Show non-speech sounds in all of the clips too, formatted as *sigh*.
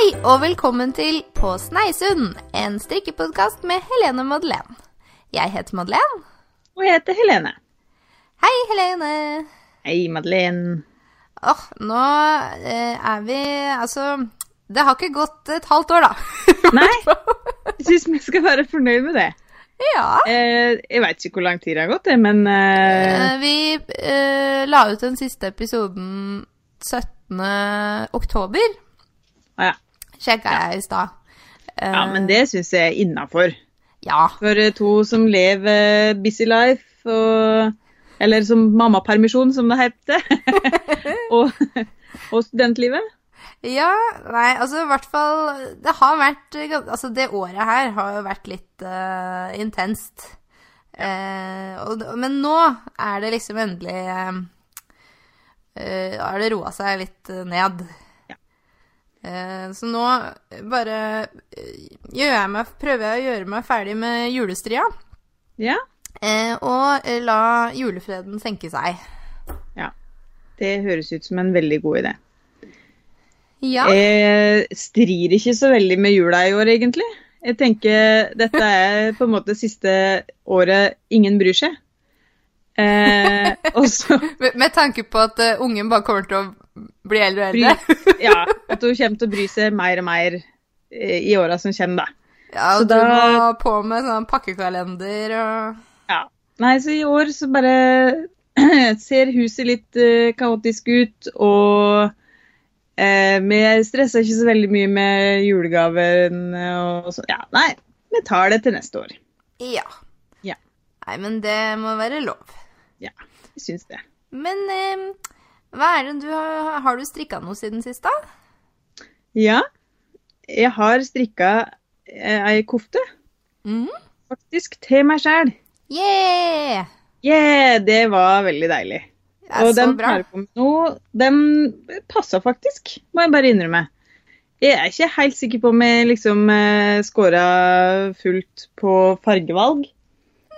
Hei og velkommen til På Sneisund, en strikkepodkast med Helene Madeleine. Jeg heter Madeleine. Og jeg heter Helene. Hei, Helene. Hei, Madeleine. Åh, nå eh, er vi Altså, det har ikke gått et halvt år, da. *laughs* Nei, jeg syns vi skal være fornøyd med det. ja. Eh, jeg veit ikke hvor lang tid det har gått, men eh, vi eh, la ut den siste episoden 17. oktober, å ja. Sjekka jeg i stad. Uh, ja, men det syns jeg er innafor. Ja. For eh, to som lever busy life, og, eller som mammapermisjon, som det heter, *laughs* og, og studentlivet. Ja, nei, altså i hvert fall Det har vært Altså, det året her har jo vært litt uh, intenst. Eh, og, men nå er det liksom endelig eh, eh, Har det roa seg litt eh, ned. Eh, så nå bare eh, jeg meg, prøver jeg å gjøre meg ferdig med julestria. Ja. eh, og eh, la julefreden senke seg. ja. Det høres ut som en veldig god idé. Ja. Jeg strir ikke så veldig med jula i år, egentlig. Jeg tenker dette er på en måte siste året ingen bryr seg. Eh, *laughs* Med, med tanke på at uh, ungen bare kommer til å bli eldre og eldre. *laughs* ja, at hun kommer til å bry seg mer og mer eh, i åra som kommer, da. Ja, Så og du da- må på med sånn pakkekalender og Ja. Nei, så i år så bare *clears throat* ser huset litt uh, kaotisk ut, og eh, vi stresser ikke så veldig mye med julegaven og sånn. Ja, nei, vi tar det til neste år. Ja. Ja. Nei, men det må være lov. Ja, jeg syns det. Men eh, hva er det du har Har du strikka noe siden sist, da? Ja, jeg har strikka eh, ei kofte, Mhm. faktisk, til meg sjæl. Yeah! Yeah, det var veldig deilig. Det er Og så den bra. nå, den passa faktisk, må jeg bare innrømme. Jeg er ikke helt sikker på om jeg liksom eh, scora fullt på fargevalg.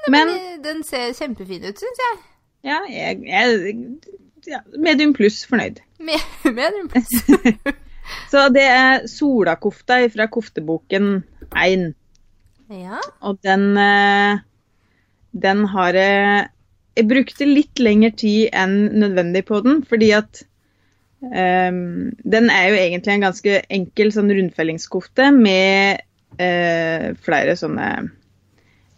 Men Men eh, den ser kjempefin ut, syns jeg. Ja, jeg er ja, medium pluss fornøyd. Med, *laughs* medium pluss. *laughs* Så det er Solakofta fra kofteboken 1. ja. Og den, eh, den har jeg Jeg brukte litt lengre tid enn nødvendig på den, fordi at um, Den er jo egentlig en ganske enkel sånn rundfellingskofte med uh, flere sånne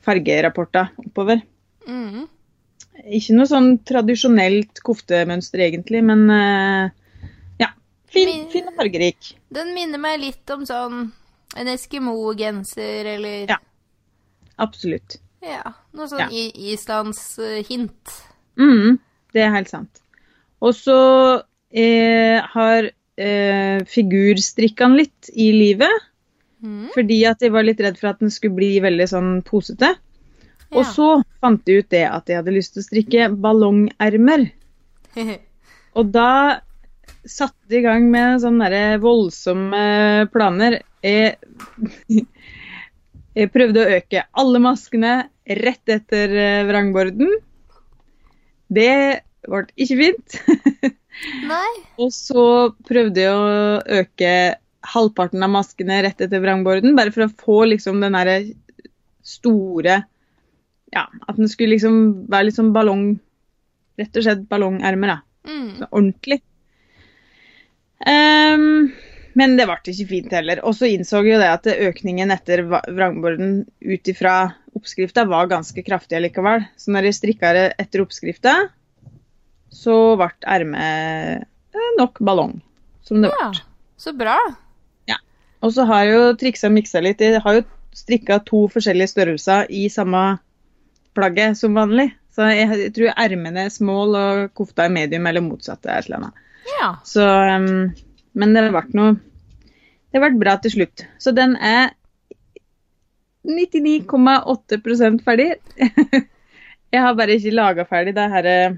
fargerapporter oppover. Mhm. Ikke noe sånn tradisjonelt koftemønster egentlig, men eh, ja. Fin, fin og fargerik. Den minner meg litt om sånn en Eskimo-genser eller Ja. Absolutt. ja noe sånn Ja. islandshint. Islands hint. Mm, det er helt sant. Og så eh, har eh, figurstrikka den litt i livet, Mm. fordi at jeg var litt redd for at den skulle bli veldig sånn posete. Og så fant jeg ut det at jeg hadde lyst til å strikke ballongermer. *laughs* Og da satte jeg i gang med sånne der voldsomme planer. Jeg, *laughs* jeg prøvde å øke alle maskene rett etter eh, vrangborden. Det ble ikke fint. *laughs* Nei. Og så prøvde jeg å øke halvparten av maskene rett etter vrangborden, bare for å få liksom den derre store Ja, at den skulle liksom være litt sånn ballong Rett og slett ballongermer, da. Mm. Så ordentlig. Um, men det ble ikke fint heller. Og så innså jo det at økningen etter vrangborden ut ifra oppskrifta var ganske kraftig likevel. Så når jeg strikka det etter oppskrifta, så ble ermet eh, nok ballong. Som det ble. Ja, så bra. Ja. Og så har jeg jo triksa og miksa litt. Jeg har jo strikka to forskjellige størrelser i samme plagget som vanlig. Så jeg, tror ermene er small og kofta er medium, eller motsatt. Ja. Så, um, men det ble noe Det ble bra til slutt. Så den er 99,8% ferdig. *laughs* jeg har bare ikke laga ferdig det her eh,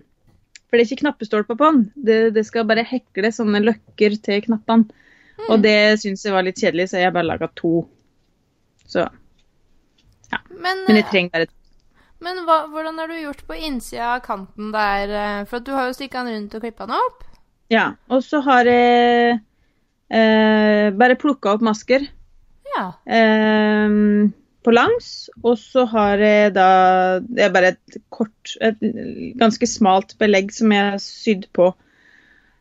For det er ikke knappestolper på den. Det, det skal bare hekle sånne løkker til knappene. Og det syns jeg var litt kjedelig, så jeg har bare laga to. Så Men, Men jeg trenger bare. Men hva, hvordan har du gjort på innsida av kanten der? eh, For du har jo stikka den rundt og klippa den opp. Ja. Og så har jeg Eh, bare plukka opp masker Ja. eh, på langs, og så har jeg da Det er bare et kort, et ganske smalt belegg som jeg har sydd på.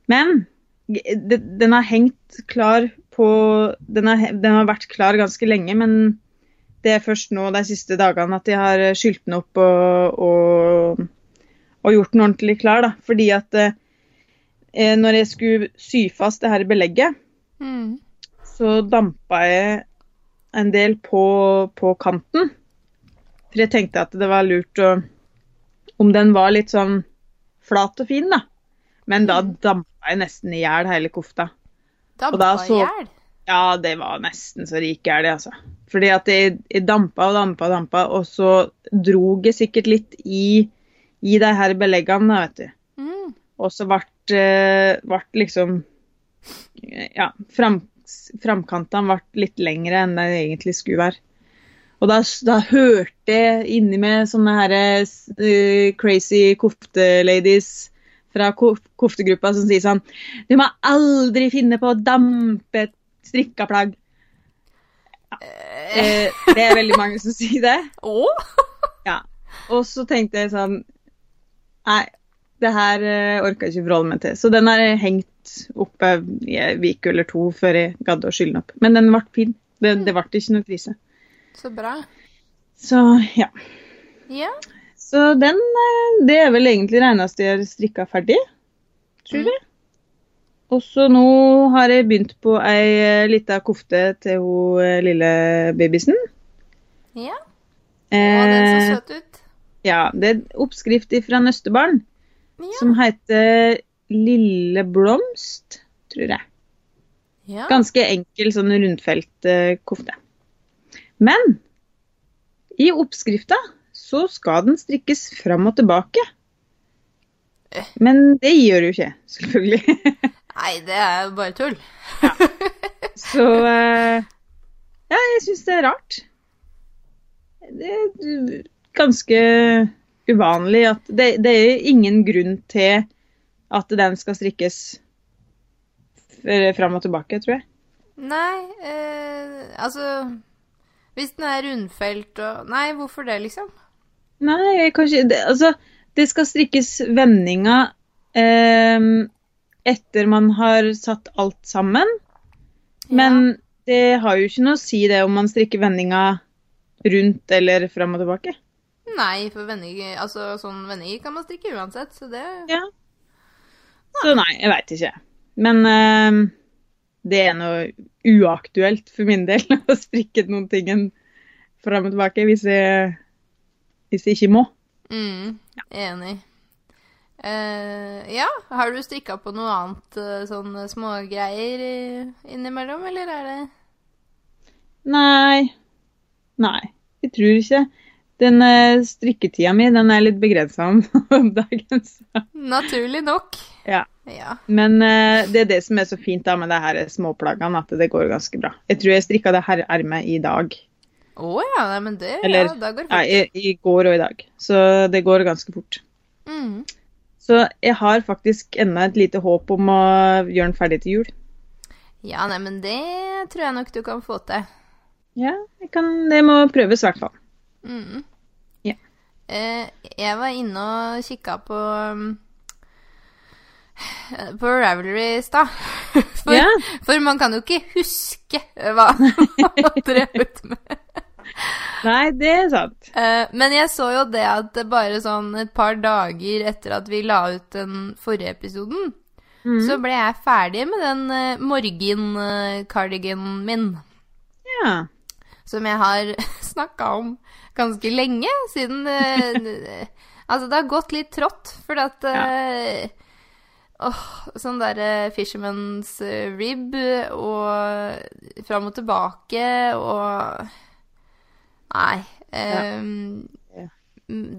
Men det, den har hengt klar på den har, den har vært klar ganske lenge, men det er først nå de siste dagene at jeg har skylt den opp og, og, og gjort den ordentlig klar. Da. Fordi at eh, når jeg skulle sy fast det her belegget, Mm. så dampa jeg en del på, på kanten. For jeg tenkte at det var lurt å Om den var litt sånn flat og fin, da. Men da dampa jeg nesten i hjel hele kofta. Dampa i hjel. Ja, det var nesten så det gikk det altså. Fordi at jeg, jeg dampa og dampa og dampa, og så drog jeg sikkert litt i, i de her beleggene, vet du. Mm. Og så ble ble liksom Ja, fram, framkantene ble litt lengre enn det egentlig skulle være. Og da, da hørte jeg inni meg sånne her uh, crazy kofteladies fra ko- koftegruppa som sier sånn Du må aldri finne på å dampe et strikka plagg. Eh, det er veldig mange som sier det. Oh? Ja. Og så tenkte jeg sånn Nei, det her orka orker jeg ikke forholde meg til. Så den har jeg hengt oppe i en uke eller to før jeg gadd å skylle den opp. Men den ble fin. Det, det ble ikke noe krise. Så bra. Så ja. Ja. Så den eh, Det er vel egentlig det eneste jeg har strikka ferdig, tror jeg. Og så nå har jeg begynt på ei eh, lita kofte til hun eh, lille babysen. Ja. Å, den så Eh, søt ut. ja, det er oppskrift fra Nøstebarn. Ja. som heter Lille blomst, tror jeg. ja. Ganske enkel sånn rundfelt kofte. Men i oppskrifta så skal den strikkes fram og tilbake. Men det gjør jo ikke, *laughs* selvfølgelig. Nei, det er jo bare tull. *laughs* så eh, ja, jeg syns det er rart. Det er ganske uvanlig at det, det er ingen grunn til at den skal strikkes fram og tilbake, tror jeg. Nei, eh, altså Hvis den er rundfelt og Nei, hvorfor det, liksom? Nei, kanskje det, Altså, det skal strikkes vendinger eh, etter man har satt alt sammen. Men det har jo ikke noe å si det om man strikker vendinga rundt eller fram og tilbake. Nei, for vendinger Altså, sånn vendinger kan man strikke uansett, så det Ja. Så nei, jeg veit ikke. Men uh, det er noe uaktuelt for min del *laughs* å strikke noen ting fram og tilbake hvis jeg, hvis jeg ikke må. mm, Enig. Eh, ja, har du strikka på noe annet uh, sånn smågreier i- innimellom, eller er det Nei. Nei, jeg tror ikke. Den uh, strikketida mi den er litt begrensa om, *laughs* om dagen. Så. Naturlig nok. Ja. Ja. Men uh, det er det som er så fint da med det her småplaggene, at det går ganske bra. Jeg tror jeg strikka det her ermet i dag. Å ja, nei, men det Eller ja, da går fort. ja, i, i går og i dag. Så det går ganske fort. Mm. Så jeg har faktisk enda et lite håp om å gjøre den ferdig til jul. Ja, nei, men det tror jeg nok du kan få til. Ja, jeg kan, det må prøves i hvert fall. Mm. Ja. Eh, jeg var inne og kikka på um, på Ravelry i stad. *laughs* For, yeah. for man kan jo ikke huske hva *laughs* man har drevet med. Nei, det er sant. Uh, men jeg så jo det at bare sånn et par dager etter at vi la ut den forrige episoden, mm. så ble jeg ferdig med den uh, morgen-cardiganen min. Ja. som jeg har *laughs* snakka om ganske lenge, siden uh, Altså, det har gått litt trått, fordi at eh, Åh, sånn derre Fisherman's eh, rib og fram og tilbake og Nei. Um, Ja.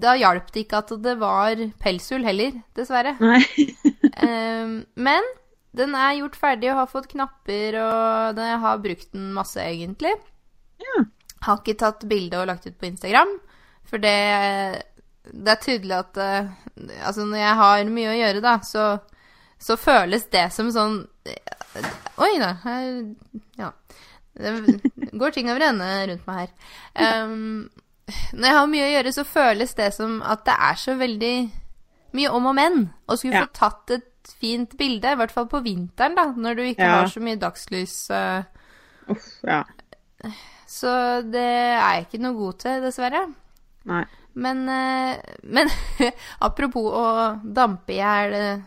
Da hjalp det ikke at det var pelshull heller, dessverre. Nei. um, *laughs* men den er gjort ferdig og har fått knapper, og den- jeg har brukt den masse, egentlig. Ja. Har ikke tatt bilde og lagt ut på Instagram, for det, det er tydelig at eh, Altså, når jeg har mye å gjøre, da, så, så føles det som sånn Oi da, Ja. Det går ting over ende rundt meg her. Um, når jeg har mye å gjøre, så føles det som at det er så veldig mye om og men. Å skulle Ja. få tatt et fint bilde, i hvert fall på vinteren, da, når du ikke Ja. har så mye dagslys. Uh, Uff, ja. Så det er jeg ikke noe god til, dessverre. Nei. Men, uh, men *laughs* apropos å dampe i hjel eh,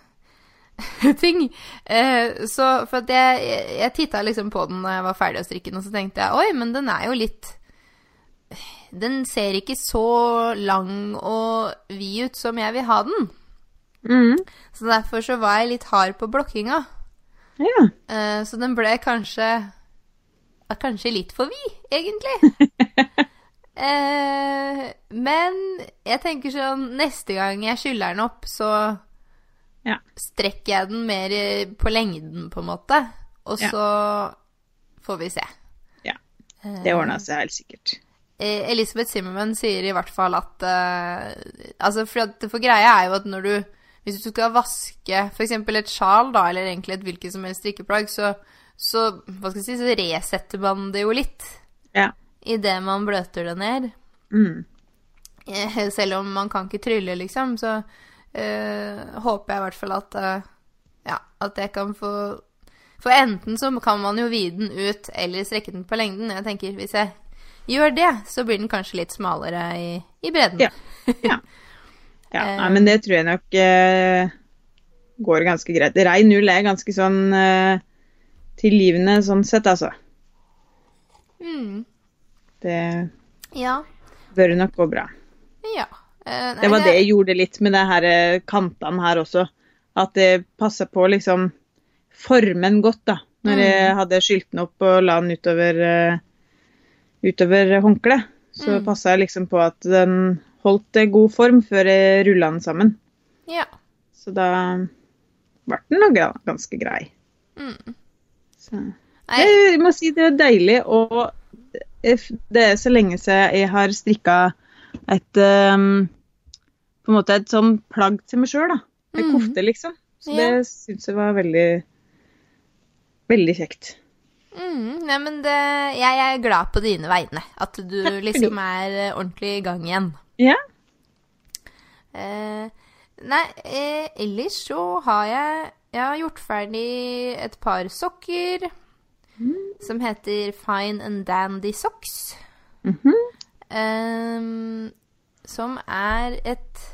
*laughs* ting. eh, Så for at jeg, jeg, jeg titta liksom på den da jeg var ferdig å strikke den, og så tenkte jeg oi, men den er jo litt Den ser ikke så lang og vid ut som jeg vil ha den. Mm. Så derfor så var jeg litt hard på blokkinga. Ja. Eh, Så den ble kanskje Kanskje litt for vid, egentlig. *laughs* Eh, men jeg tenker sånn Neste gang jeg skyller den opp, så Ja. strekker jeg den mer på lengden, på en måte. Og Ja. så får vi se. ja. Det ordna seg helt sikkert. Eh, Elisabeth Zimmerman sier i hvert fall at eh, Altså, for, at, for greia er jo at når du Hvis du skal vaske f.eks. et sjal, da, eller egentlig et hvilket som helst strikkeplagg, så, så hva skal jeg si, så resetter man det jo litt Ja. idet man bløter det ned. Mm. Eh, Selv om man kan ikke trylle, liksom, så eh, håper jeg i hvert fall at eh, Ja, at jeg kan få For enten så kan man jo vide den ut eller strekke den på lengden. Jeg tenker hvis jeg gjør det, så blir den kanskje litt smalere i, i bredden. Ja. Ja. *laughs* ja. Nei, men det tror jeg nok eh, går ganske greit. Rein null er ganske sånn eh, tilgivende sånn sett, altså. Mm, Det ja. bør nok gå bra. ja. Eh, nei, Det var det jeg gjorde litt med det her eh, kantene her også. At det passa på liksom formen godt, da. Når jeg hadde skylt den opp og la den utover, eh, utover håndkleet. Så Mm. passa jeg liksom på at den holdt god form før jeg rulla den sammen. Ja. Så da ble den nok ganske grei. Mm. Så. Jeg må si det er deilig, og det er så lenge siden jeg har strikka et um, På en måte et sånn plagg til meg sjøl, da. En mm. kofte, liksom. Så Ja. det syns jeg var veldig Veldig kjekt. mm, nei, men det, jeg er glad på dine vegne. At du liksom er eh, ordentlig i gang igjen. Ja. Eh, nei, eh, ellers så har jeg Jeg har gjort ferdig et par sokker som heter Fine and Dandy Socks. Mhm. Ehm, som er et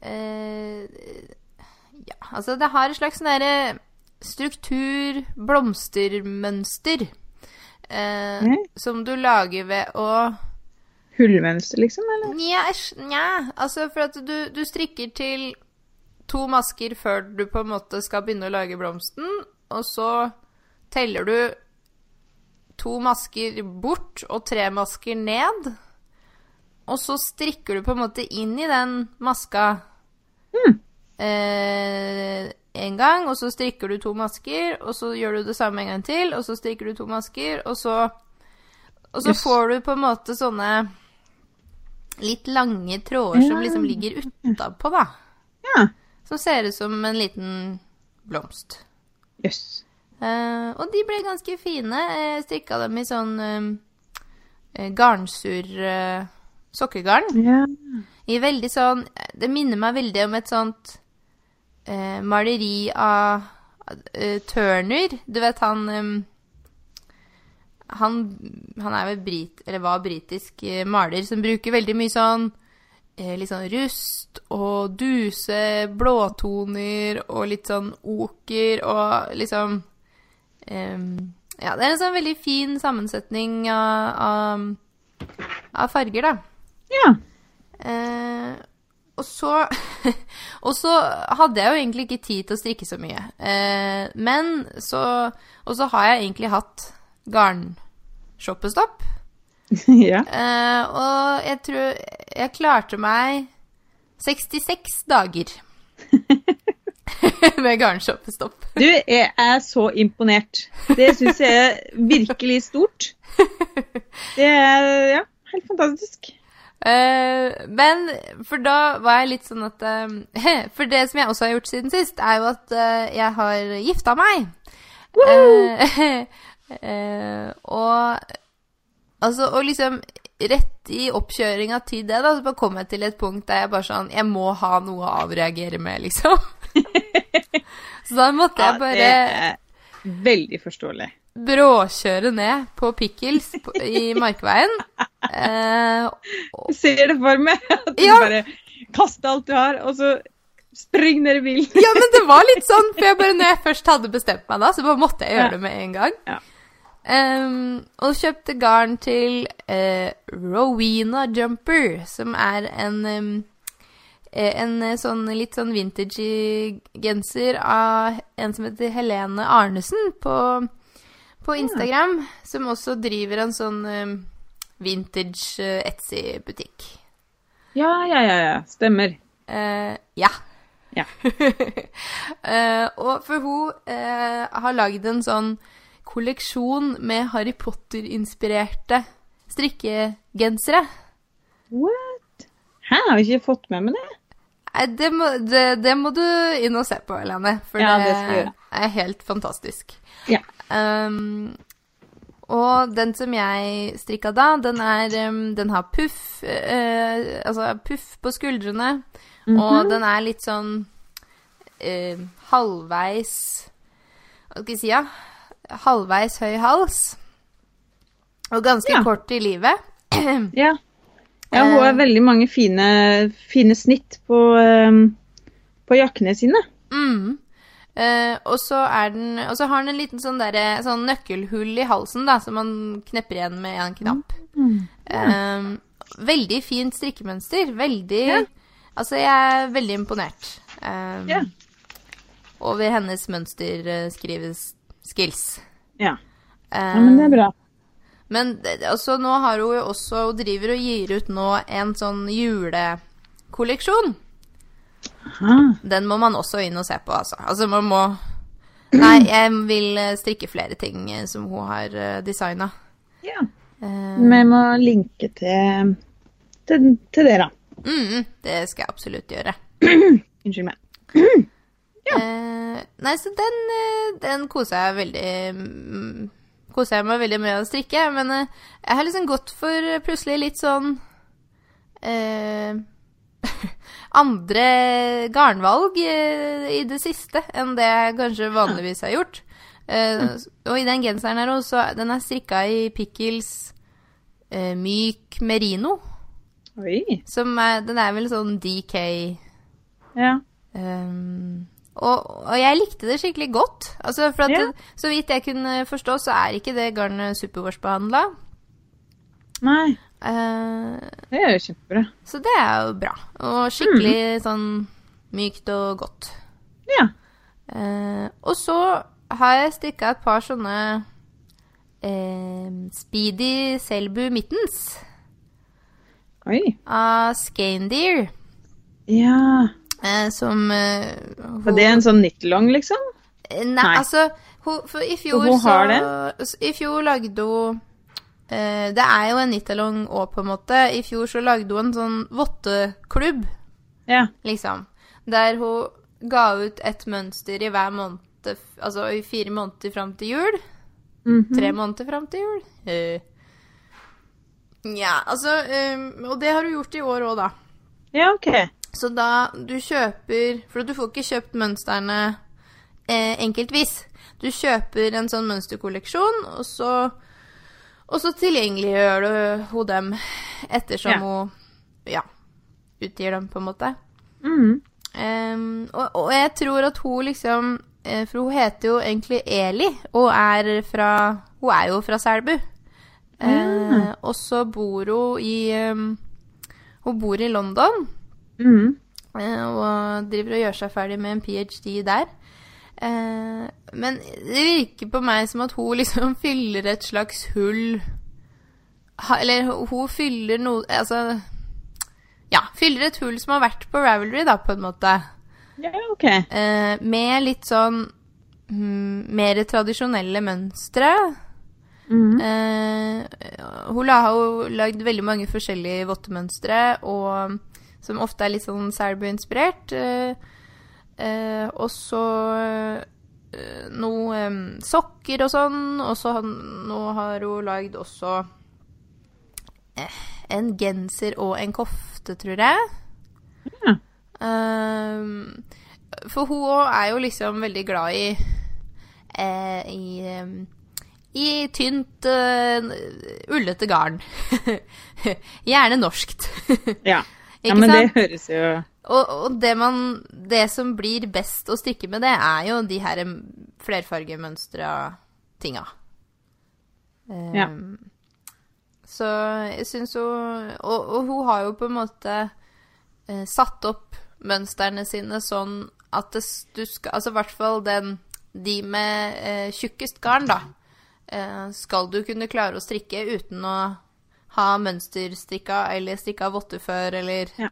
eh, Ja, altså det har et slags sånn derre struktur, blomstermønster, eh, mm. som du lager ved å Hullmønster, liksom? Eller? Nja, nja. Altså, for at du, du strikker til to masker før du på en måte skal begynne å lage blomsten, og så teller du to masker bort og tre masker ned. Og så strikker du på en måte inn i den maska eh, en gang, og så strikker du to masker, og så gjør du det samme en gang til, og så strikker du to masker, og så Og så Yes. får du på en måte sånne litt lange tråder som liksom ligger utapå, da. Ja. Som ser ut som en liten blomst. Jøss. Eh, og de ble ganske fine. Jeg strikka dem i sånn eh, garnsur eh, sokkegarn. Yeah. I veldig sånn Det minner meg veldig om et sånt eh, maleri av eh, Turner. Du vet han um, han, han er vel brit, eller var britisk eh, maler som bruker veldig mye sånn eh, litt sånn rust og duse, blåtoner og litt sånn oker og liksom eh, Ja, det er en sånn veldig fin sammensetning av, av, av farger, da. Ja. Eh, og så *laughs* Og så hadde jeg jo egentlig ikke tid til å strikke så mye. Eh, men så Og så har jeg egentlig hatt garnshoppestopp. *laughs* ja. Eh, og jeg tror jeg klarte meg 66 dager *laughs* med garnshoppestopp. Du, jeg er så imponert. Det syns jeg er virkelig stort. Det er ja, helt fantastisk. Eh, men for da var jeg litt sånn at uh, *laughs* For det som jeg også har gjort siden sist, er jo at uh, jeg har gifta meg. *laughs* Og altså Og liksom rett i oppkjøringa til det, da, så kom jeg til et punkt der jeg bare sånn Jeg må ha noe å avreagere med, liksom. *laughs* så da måtte jeg bare ja, det er veldig forståelig. Bråkjøre ned på Pickles i Markveien. Eh, og... ser det for meg. At du Ja. bare kaster alt du har, og så spring ned i bilen. ja, men det var litt sånn, for jeg bare, når jeg først hadde bestemt meg da, så bare måtte jeg gjøre Ja. det med en gang. Ja. Um, og kjøpte garn til uh, Rowena Jumper, som er en eh, en sånn litt sånn vintage genser av en som heter Helene Arnesen på, på Instagram, som også driver en sånn ehm, vintage eh, Etsy-butikk. Ja, ja, ja, ja. Stemmer. Uh, ja. Ja. uh, *laughs* og for hun uh, har lagd en sånn kolleksjon med Harry Potter-inspirerte strikkegensere. What? Hæ, har vi ikke fått med meg det? Det må, det, det må du inn og se på, Helene. For Ja, det, det er helt fantastisk. Ja. Um, og den som jeg strikka da, den er um, Den har puff eh, Altså puff på skuldrene. Mhm. Og den er litt sånn eh, halvveis Hva skal jeg si, ja? Halvveis høy hals. Og ganske Ja. kort i livet. *clears throat* Ja. ja hun har Eh. veldig mange fine, fine snitt på, um, på jakkene sine. Mm. Eh, og så den Og så har den en liten sånn, der, sånn nøkkelhull i halsen, da, som man knepper igjen med en knapp. Eh, veldig fint strikkemønster. Veldig yeah. Altså, jeg er veldig imponert eh, yeah. over hennes mønsterskrives-skills. Ja. Eh, ja, men det er bra. men altså, nå har hun jo også Hun driver og gir ut nå en sånn julekolleksjon. Ah, Den må man også inn og se på, altså. Altså, man må Nei, jeg vil eh, strikke flere ting eh, som hun har designa. ja. Vi må linke til, til, til det, da. Mm, det skal jeg absolutt gjøre. *clears throat* Unnskyld meg. *clears throat* Eh, nei, så den, eh, den koser jeg veldig mm, Koser jeg meg veldig med å strikke. Men eh, jeg har liksom gått for eh, plutselig litt sånn eh, *laughs* Andre garnvalg eh, i det siste enn det jeg kanskje vanligvis har gjort. Uh, og i den genseren her også, den er strikka i Pickles uh, myk merino. Oi. Som er, den er vel sånn DK Ja. Um, og, og jeg likte det skikkelig godt. Altså, for at Ja. Så vidt jeg kunne forstå, så er ikke det garnet superwash-behandla. Nei, Uh, det er jo kjempebra. så det er jo bra. Og skikkelig sånn mykt og godt. Ja. Uh, og så har jeg strikka et par sånne uh, Speedy Selbu Mittens Oi. av Scandeer. Ja. som hun... Var det en sånn nittelong, liksom? Nei, Nei. altså hun, For i fjor så I fjor lagde hun Det er jo en knit-along òg, på en måte. I fjor så lagde hun en sånn votteklubb, Ja. liksom. Der hun ga ut et mønster i hver måned, altså i fire måneder fram til jul. Mhm. Tre måneder fram til jul. Nja, Ja, altså eh, Og det har hun gjort i år òg, da. Ja, OK. Så da du kjøper For du får ikke kjøpt mønstrene eh, enkeltvis. Du kjøper en sånn mønsterkolleksjon, og så, og så tilgjengeliggjør du hun dem ettersom Ja. hun ja, utgir dem, på en måte. Mm. Um, og, og jeg tror at hun liksom eh, For hun heter jo egentlig Eli, og er fra Hun er jo fra Selbu. Eh, og så bor hun i um, Hun bor i London. Mm. Uh, og driver og gjør seg ferdig med en ph.d. der. Eh, men det virker på meg som at hun liksom *laughs* fyller et slags hull ha, Eller hun- fyller noe Altså Ja, fyller et hull som har vært på Ravelry, da, på en måte. Ja, OK. Eh, med litt sånn mm, mer tradisjonelle mønstre. Mhm. Eh, hun har jo lagd veldig mange forskjellige vottemønstre, og som ofte er litt sånn Selbu-inspirert. Eh, eh, og så eh, noe eh, sokker og sånn, og så han- nå har hun lagd også eh, en genser og en kofte, tror jeg. Ja. For hun òg er jo liksom veldig glad i eh, i, i tynt, eh, ullete garn. *laughs* Gjerne norskt. Ja. *laughs* ja, men det høres jo Og, og det, man, det som blir best å strikke med, det er jo de her flerfargemønstra tinga. Um, Ja. Så jeg syns hun og, og hun har jo på en måte eh, satt opp mønstrene sine sånn at det, du skal Altså i hvert fall den De med eh, tjukkest garn, da. Eh, skal du kunne klare å strikke uten å ha mønsterstrikka eller strikka votter før, eller Ja.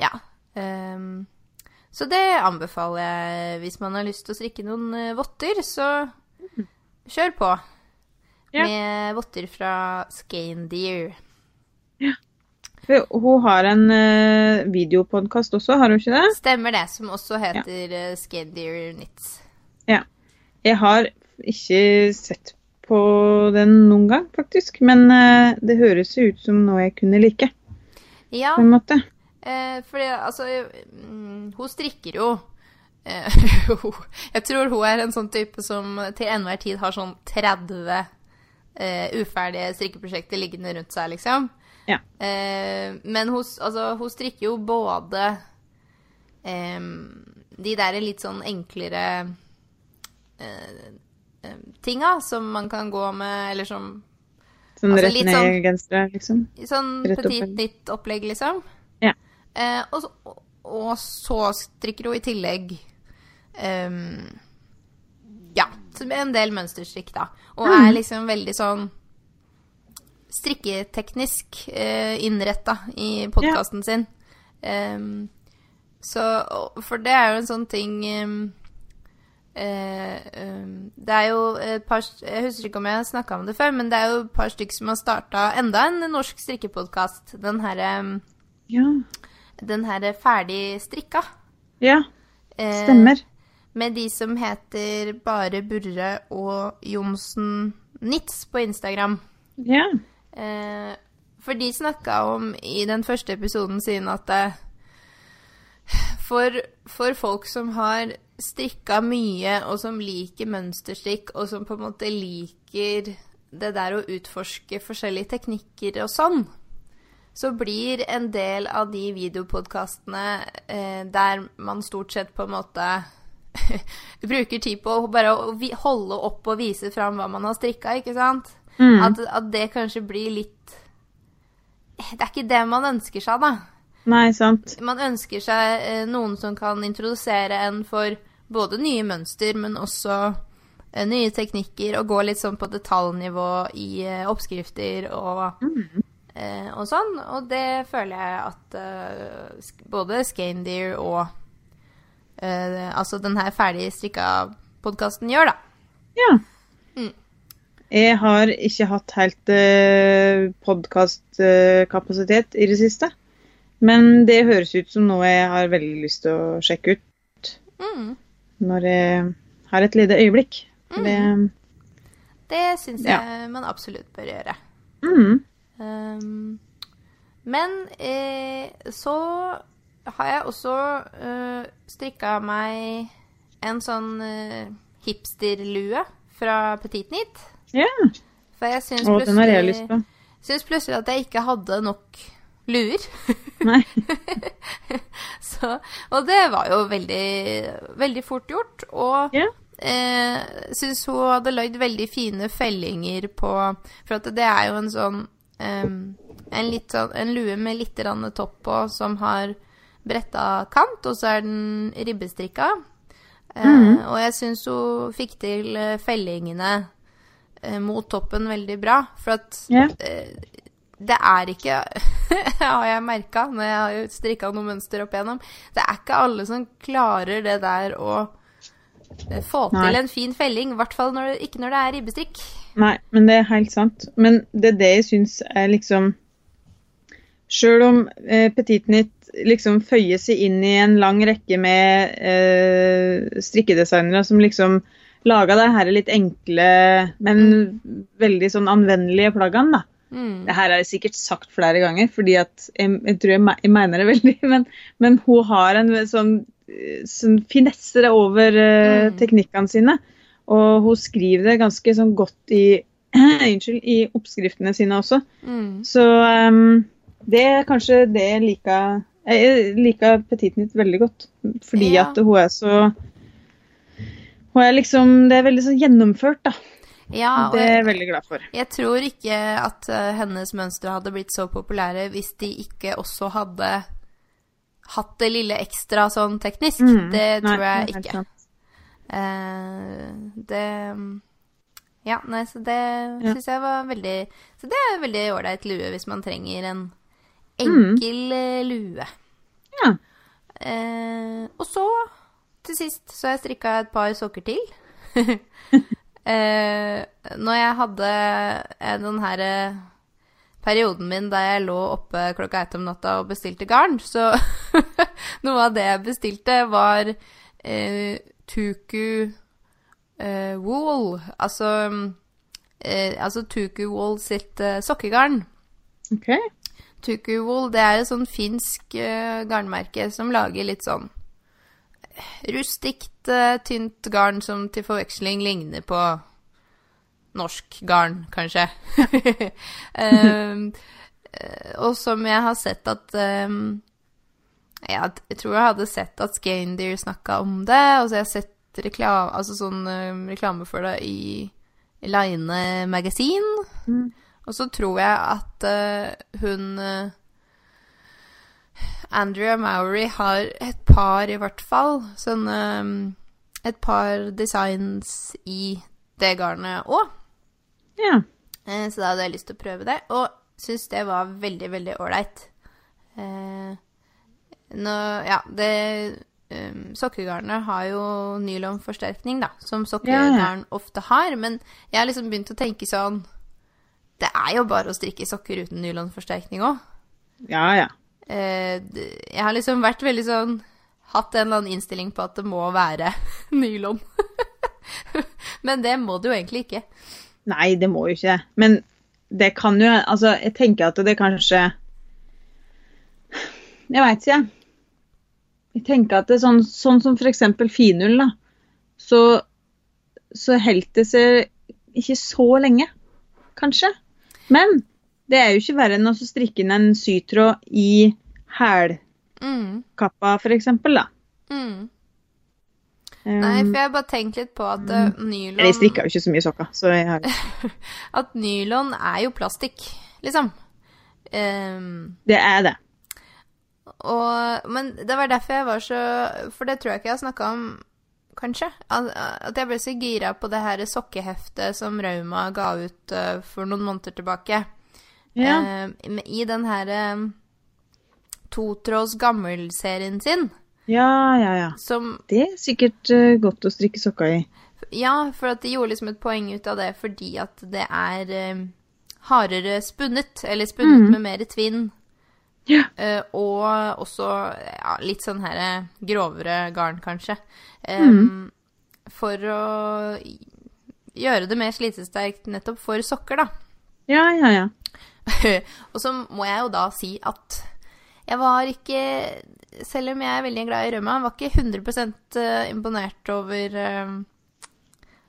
Ja. Ehm, så det anbefaler jeg hvis man har lyst til å strikke noen eh, votter, så kjør på. Ja. Med votter fra Scandeer. For Hun har en uh, videopodkast også, har hun ikke det? Stemmer det, som også heter ja. Scandeer Knits. Ja. Jeg har ikke sett på den noen gang, faktisk. Men uh, det høres jo ut som noe jeg kunne like, Ja, på en måte. Eh, fordi altså mm, Hun strikker jo eh, *laughs* Jeg tror hun er en sånn type som til enhver tid har sånn 30 eh, uferdige strikkeprosjekter liggende rundt seg, liksom. Ja. Eh, men hun, altså, hun strikker jo både em, de der litt sånn enklere eh, tinga som man kan gå med, eller som Sånn Altså, rett sånn- i gensere, liksom. Sånn petit nytt-opplegg, liksom. Ja. Eh, og, så, og så strikker hun i tillegg um, Ja, en del mønsterstrikk, da. Og Mm. er liksom veldig sånn strikketeknisk eh, innretta i podkasten sin. Um, så For det er jo en sånn ting um, Uh, um, Det er jo et par Jeg husker ikke om jeg har snakka om det før, men det er jo et par stykker som har starta enda en norsk strikkepodkast. Den herre um, Ja. Den her ferdig strikka. ja, Eh, stemmer. Med de som heter Bare Burre og Johnsen Nitz på Instagram. Ja. Eh, for de snakka om i den første episoden sin at eh, for, for folk som har strikka mye, og som liker mønsterstrikk, og som på en måte liker det der å utforske forskjellige teknikker og sånn, så blir en del av de videopodkastene eh, der man stort sett på en måte *laughs* bruker tid på å bare holde opp og vise fram hva man har strikka, ikke sant? Mm. At, at det kanskje blir litt Det er ikke det man ønsker seg, da. Nei, sant. Man ønsker seg eh, noen som kan introdusere en for både nye mønster, men også eh, nye teknikker, og gå litt sånn på detaljnivå i eh, oppskrifter og, eh, og sånn. Og det føler jeg at eh, både Scandier og eh, altså den her ferdig strikka podkasten gjør, da. Ja. Mm. Jeg har ikke hatt helt eh, podkastkapasitet i det siste. Men det høres ut som noe jeg har veldig lyst til å sjekke ut Mm. når jeg har et lite øyeblikk. Det, Det syns Ja. jeg man absolutt bør gjøre. mm, Um, men eh, så har jeg også uh, strikka meg en sånn uh, hipsterlue fra Petit Nit. ja. For jeg syns Og den har jeg lyst på. syns plutselig at jeg ikke hadde nok luer. Nei. *laughs* Så, og det var jo veldig, veldig fort gjort. Og yeah. eh, syns hun hadde lagd veldig fine fellinger på For det er jo en sånn em, en, sånn, en lue med litt topp på som har bretta kant, og så er den ribbestrikka. Eh, Mhm. Og jeg syns hun fikk til eh, fellingene uh, mot toppen veldig bra. For at yeah. uh, det er ikke *laughs* Har jeg merka når jeg har strikka noe mønster opp igjennom. Det er ikke alle som klarer det der å få Nei. til en fin felling. I hvert fall når det, ikke når det er ribbestrikk. Nei, men det er helt sant. Men det er det jeg syns er liksom Sjøl om eh, Petit Nytt liksom føyer seg inn i en lang rekke med eh, strikkedesignere som liksom laga de her litt enkle, men veldig sånn anvendelige plaggene, da. Mm. Det her er sikkert sagt flere ganger, fordi at jeg, jeg tror jeg, jeg mener det veldig, *laughs* men, men hun har en sånn, eh, sånn finesse over eh, Mm. teknikkene sine. Og hun skriver det ganske sånn godt i, *clears throat* unnskyld, i oppskriftene sine også. Mm. Så um, det er kanskje det jeg liker Jeg liker Petit Nytt veldig godt. Fordi Ja. at hun er så Hun er liksom Det er veldig sånn gjennomført, da. Ja, og Det er jeg jeg, veldig glad for. jeg tror ikke at eh, hennes mønstre hadde blitt så populære hvis de ikke også hadde hatt det lille ekstra sånn teknisk. Mm. Det Nei, tror jeg det er ikke. Eh, det Ja, nei, så det Ja. syns jeg var veldig Så det er veldig ålreit lue hvis man trenger en Mm. enkel mm. lue. Ja. Eh, og så, til sist, så har jeg strikka et par sokker til. *laughs* eh, når jeg hadde eh, den her perioden min der jeg lå oppe klokka ett om natta og bestilte garn, så *laughs* noe av det jeg bestilte, var eh, Tuku eh, wool. Altså, eh, altså Tuku wool sitt eh, sokkegarn. OK. Tuku Wool, det er et sånn finsk eh, garnmerke som lager litt sånn rustikt, eh, tynt garn som til forveksling ligner på norsk garn, kanskje. um, *laughs* *laughs* eh, og som jeg har sett at um, ja, Jeg tror jeg hadde sett at Scandier snakka om det, og så har jeg sett reklame, altså sånn, um, reklame for det i Line Magasin. Mm. Og så tror jeg at uh, hun uh, Andrea Mowry har et par, i hvert fall. sånn um, Et par designs i det garnet òg. Ja. Uh, så da hadde jeg lyst til å prøve det, og syns det var veldig, veldig ålreit. Eh, nå, ja, det um, Sokkegarnet har jo nylonforsterkning, da, som sokkegarn ofte har, men jeg har liksom begynt å tenke sånn Det er jo bare å strikke sokker uten nylonforsterkning òg. Ja, ja. Uh, jeg har liksom vært veldig sånn Hatt en eller annen innstilling på at det må være *laughs* nylon. *laughs* men det må det jo egentlig ikke. Nei, det må jo ikke det. Men det kan jo Altså, jeg tenker at det kanskje Jeg veit ikke, jeg. Jeg tenker at det er sånn, sånn som f.eks. finull, da. Så, så holdt det seg ikke så lenge, kanskje. Men det er jo ikke verre enn å strikke inn en sytråd i hælkappa, Mm, f.eks. da. mm. Um, Nei, for jeg har bare tenkt litt på at uh, nylon jeg strikker jo ikke så mye sokker, så jeg har *laughs* At nylon er jo plastikk, liksom. Um, Det er det. Og, men det var derfor jeg var så For det tror jeg ikke jeg har snakka om, kanskje. At, at jeg ble så gira på det her sokkeheftet som Rauma ga ut uh, for noen måneder tilbake. Ja. Uh, I den her uh, totråds gammel-serien sin, Ja, ja, ja. som Det er sikkert uh, godt å strikke sokker i. Ja, for at de gjorde liksom et poeng ut av det fordi at det er eh, hardere spunnet, eller spunnet mm. med mer tvinn. Ja. Uh, og også ja, litt sånn her eh, grovere garn, kanskje. Um, mm. For å gjøre det mer slitesterkt nettopp for sokker, da. Ja, ja, ja. *laughs* og så må jeg jo da si at jeg var ikke Selv om jeg er veldig glad i Røma, var ikke 100 imponert over eh,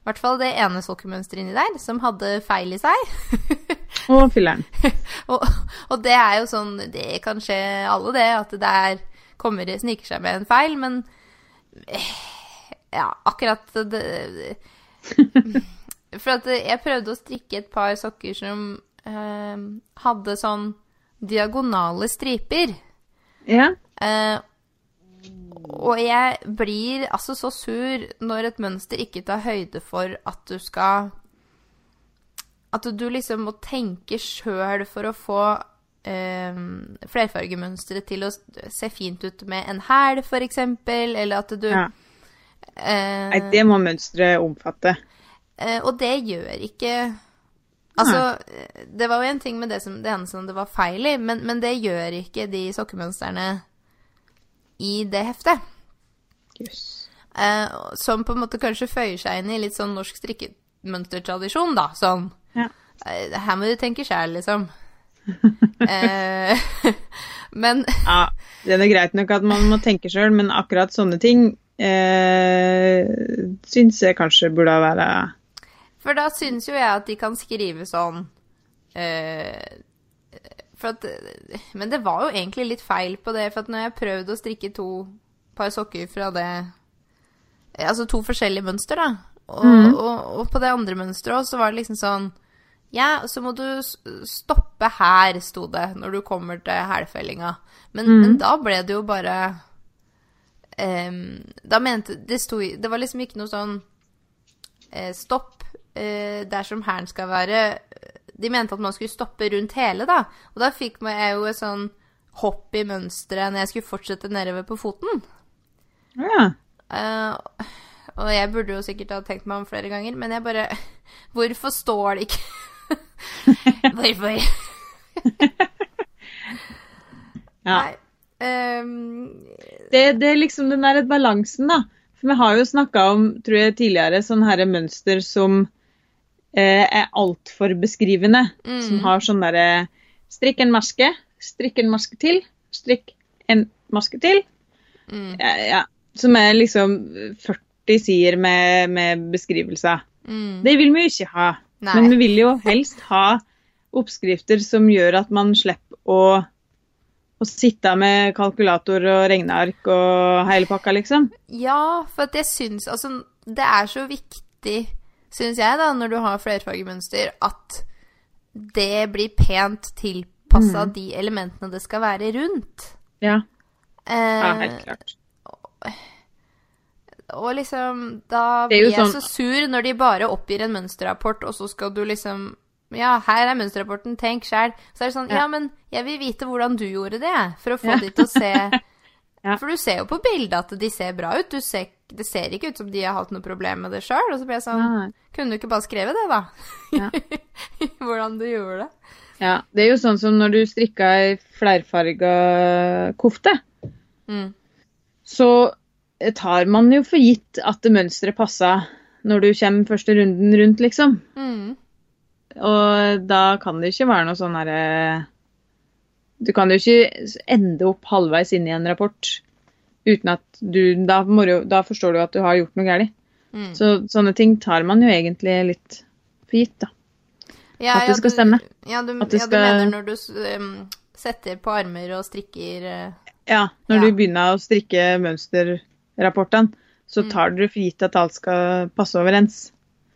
I hvert fall det ene sokkemønsteret inni der, som hadde feil i seg. *laughs* Å, filler'n. *laughs* og, og det er jo sånn Det kan skje alle, det, at det der kommer sniker seg med en feil, men eh, Ja, akkurat det *laughs* For at jeg prøvde å strikke et par sokker som eh, hadde sånn diagonale striper. Ja. Eh, og jeg blir altså så sur når et mønster ikke tar høyde for at du skal At du liksom må tenke sjøl for å få eh, flerfargemønsteret til å se fint ut med en hæl, f.eks., eller at du Ja. Eh, Nei, det må mønsteret omfatte. Eh, og det gjør ikke Altså, eh, det var jo en ting med det, som, det ene som det var feil i, men, men det gjør ikke de sokkemønstrene i det heftet. Yes. Eh, som på en måte kanskje føyer seg inn i litt sånn norsk strikkemønstertradisjon, da. Sånn Ja. eh, Her må du tenke sjæl, liksom. *laughs* eh, *laughs* men Ja, det er greit nok at man må tenke sjøl, men akkurat sånne ting eh, syns jeg kanskje burde være For da syns jo jeg at de kan skrive sånn eh, at, Men det var jo egentlig litt feil på det, for når jeg prøvde å strikke to par sokker fra det eh, Altså to forskjellige mønster, da. Og, mm. og, og på det andre mønsteret også, så var det liksom sånn Ja, så må du stoppe her, sto det, når du kommer til hælfellinga. Men, men da ble det jo bare um, Da mente Det sto Det var liksom ikke noe sånn eh, stopp eh, dersom hæren skal være De mente at man skulle stoppe rundt hele, da. Og da fikk jeg jo et sånn hopp i mønsteret når jeg skulle fortsette nedover på foten. Ja. Uh, og jeg burde jo sikkert ha tenkt meg om flere ganger, men jeg bare *laughs* Hvorfor står det ikke *laughs* Hvorfor? *laughs* ja. Nei. Um... Det, det er liksom den der balansen, da. For vi har jo snakka om, tror jeg tidligere, sånn herre mønster som eh, er altfor beskrivende. Som har sånn derre strikk en maske, strikk en maske til, strikk en maske til. mm, Ja, ja. Som er liksom 40 sider med, med beskrivelser. mm. Det vil vi jo ikke ha. Nei. Men vi vil jo helst ha oppskrifter som gjør at man slipper å, å sitte med kalkulator og regneark og hele pakka, liksom. Ja, for at jeg syns Altså, det er så viktig, syns jeg, da, når du har flerfargemønster, at det blir pent tilpassa de elementene det skal være rundt. Ja, Eh, ja helt klart. og liksom Da er blir jeg sånn- så sur når de bare oppgir en mønsterrapport, og så skal du liksom Ja, her er mønsterrapporten, tenk sjæl. Så er det sånn Ja, Ja. men jeg vil vite hvordan du gjorde det, for å få Ja. de til å se *laughs* Ja. For du ser jo på bildet at de ser bra ut. Du ser, det ser ikke ut som de har hatt noe problem med det sjøl. Og så blir jeg sånn Nei. Kunne du ikke bare skrevet det, da? Ja. *laughs* hvordan du gjorde det? Ja, det er jo sånn som når du strikka ei flerfarga kofte, Mm. så tar man jo for gitt at det mønsteret passa når du kommer første runden rundt, liksom. Mm. Og da kan det ikke være noe sånn herre Du kan jo ikke ende opp halvveis inn i en rapport uten at du Da, du, da forstår du at du har gjort noe galt. Mm. Så sånne ting tar man jo egentlig litt for gitt, da. Ja, At det skal du- stemme. Ja, du, At det ja, du mener når du um, setter på armer og strikker uh, Ja, når Ja. du begynner å strikke mønsterrapportene, så Mm. tar dere for gitt at alt skal passe overens.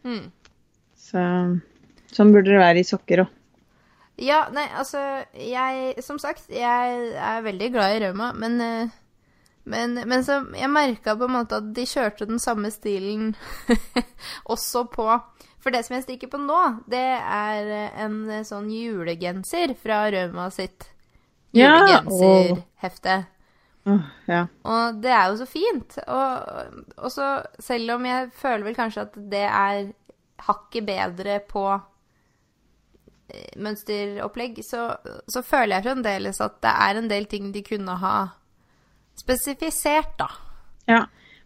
mm. Så sånn burde det være i sokker òg. Ja, nei, altså Jeg Som sagt, jeg er veldig glad i Rauma, men eh, men, men så jeg merka på en måte at de kjørte den samme stilen *laughs* også på For det som jeg stikker på nå, det er en sånn julegenser fra Rauma sitt Ja, julegenserhefte. ja. Og det er jo så fint. Og, og så, selv om jeg føler vel kanskje at det er hakket bedre på mønsteropplegg, så, så føler jeg fremdeles at det er en del ting de kunne ha spesifisert, da. ja.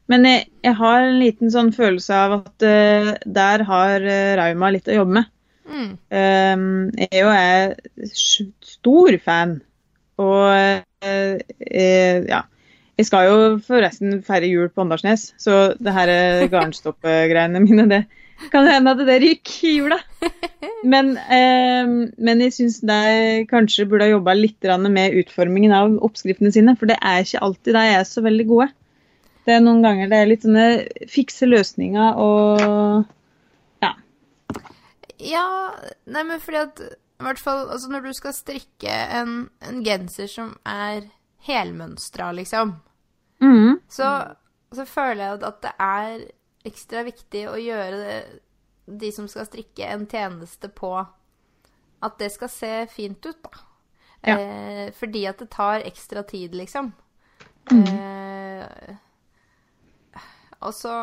Men jeg, jeg har en liten sånn følelse av at uh, der har uh, Rauma litt å jobbe med. Mm. Um, jeg er jo er stor fan, og uh, ja. Jeg skal jo forresten feire jul på Åndalsnes, så det her garnstoppegreiene mine, det kan hende at det ryker i jula. *laughs* Men, eh, men jeg syns de kanskje burde ha jobba litt med utformingen av oppskriftene sine, for det er ikke alltid de er så veldig gode. Det er noen ganger det er litt sånne fikse løsninger og ja. Ja, nei, men fordi at i hvert fall altså når du skal strikke en, en genser som er helmønstra, liksom, mm. så, så føler jeg at det er ekstra viktig å gjøre det, de som skal strikke, en tjeneste på at det skal se fint ut, da. Ja. Eh, fordi at det tar ekstra tid, liksom. Eh, og så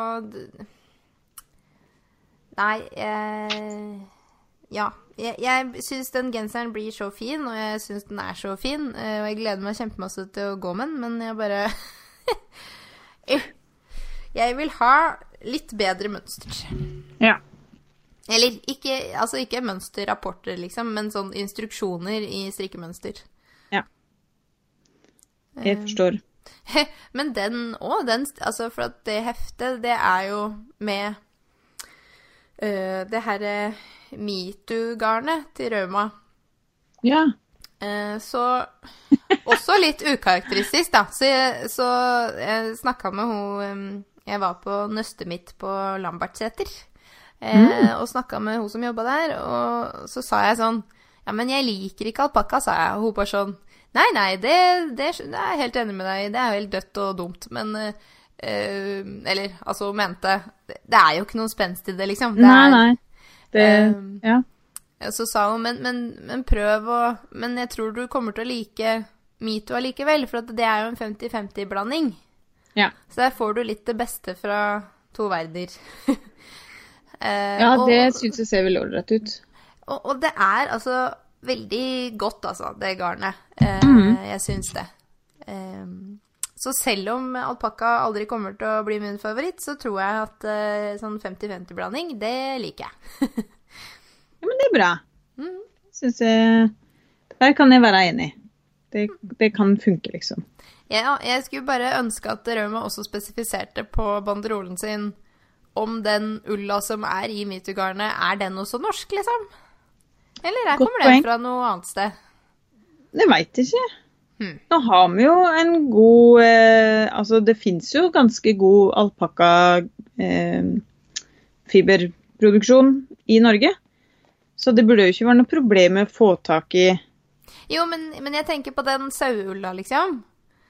Nei, eh, Ja. Jeg, jeg syns den genseren blir så fin, og jeg syns den er så fin. eh, Og jeg gleder meg kjempemasse til å gå med den, men jeg bare *laughs* Jeg vil ha litt bedre mønster. Ja. Eller ikke, altså ikke mønsterrapporter, liksom, men sånn instruksjoner i strikkemønster. Jeg forstår. *laughs* Men den òg, den Altså, for at det heftet, det er jo med uh, det herre metoo-garnet til Rauma. Ja. Uh, så Også litt ukarakteristisk, da. Så jeg, så jeg snakka med hun um, Jeg var på nøstet mitt på Lambertseter. Eh, Og snakka med hun som jobba der, og så sa jeg sånn Ja, men jeg liker ikke alpakka, sa jeg. Og hun bare sånn Nei, nei, det, det, det er jeg helt enig med deg i. Det er jo helt dødt og dumt, men eh, Eller altså, hun mente det, er jo ikke noen spenst i det, liksom. Det Nei, er, nei. Det eh, Ja. så sa hun, men, men, men prøv å Men jeg tror du kommer til å like Metoo allikevel, for det er jo en 50-50-blanding. Ja. Så der får du litt det beste fra to verdener. *laughs* Eh, ja, det syns jeg ser veldig ålreit ut. og, og det er altså veldig godt, altså, det garnet. Eh, mm. Jeg syns det. Eh, så selv om alpakka aldri kommer til å bli min favoritt, så tror jeg at eh, sånn 50-50-blanding, det liker jeg. *laughs* Ja, men det er bra. Mm. Syns jeg Der kan jeg være enig. Det, det kan funke, liksom. Ja, jeg skulle bare ønske at Rauma også spesifiserte på banderolen sin om den ulla som er i metoo-garnet, er den også norsk, liksom? Eller der kommer den fra noe annet sted? Det veit ikke. Hmm. Nå har vi jo en god eh, Altså, det fins jo ganske god alpakka eh, i Norge. Så det burde jo ikke være noe problem med å få tak i Jo, men, men jeg tenker på den saueulla, liksom.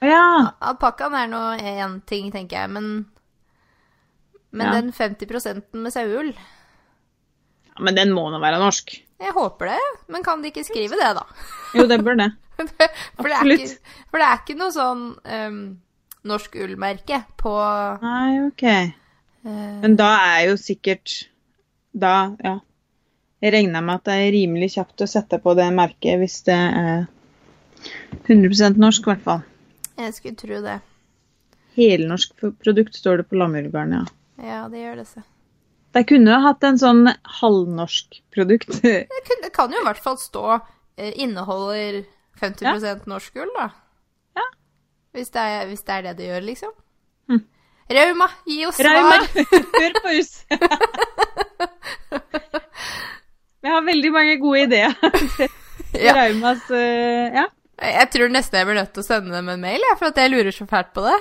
Ja! Alpakkaen er nå én ting, tenker jeg, men Men Ja. den 50 med saueull ja! Men den må nå være norsk. Jeg håper det, men kan de ikke skrive det, da? Jo, det bør det. *laughs* for, det ikke, for det er ikke noe sånn um, norsk ullmerke på Nei, OK. Uh, Men da er jo sikkert Da, ja. Jeg regner med at det er rimelig kjapt å sette på det merket hvis det er 100% norsk, i hvert fall. Jeg skulle tro det. Helnorsk produkt står det på lammeulgarn, ja. Ja, det gjør det. Så. De kunne jo hatt en sånn halvnorsk produkt. *laughs* Det, kan jo i hvert fall stå eh, inneholder 50 ja. norsk gull, da. Ja. Hvis det, er, hvis det er det det gjør, liksom. Hm. Rauma, gi oss svar! Rauma, *laughs* hør på oss! *laughs* Vi har veldig mange gode ideer. Raumas eh, Ja. Jeg tror nesten jeg blir nødt til å sende dem en mail, ja, for at jeg lurer så fælt på det.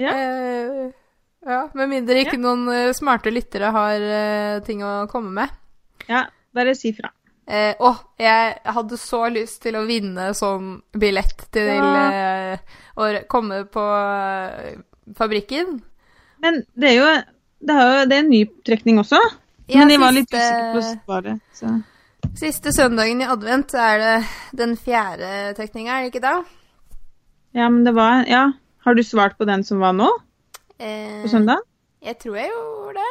Ja. Eh, ja, Med mindre ikke noen eh, smarte lyttere har uh, ting å komme med. ja. Bare si fra. Eh, å, jeg hadde så lyst til å vinne sånn billett til Ja. uh, å komme på uh, fabrikken. Men det er jo det er, jo, det er en ny trekning også. Ja, Men jeg var litt usikker på svaret. Så. Siste søndagen i advent er det den fjerde trekninga, er det ikke da? Ja, men det var Ja. Har du svart på den som var nå? Eh, På søndag? Jeg tror jeg gjorde det.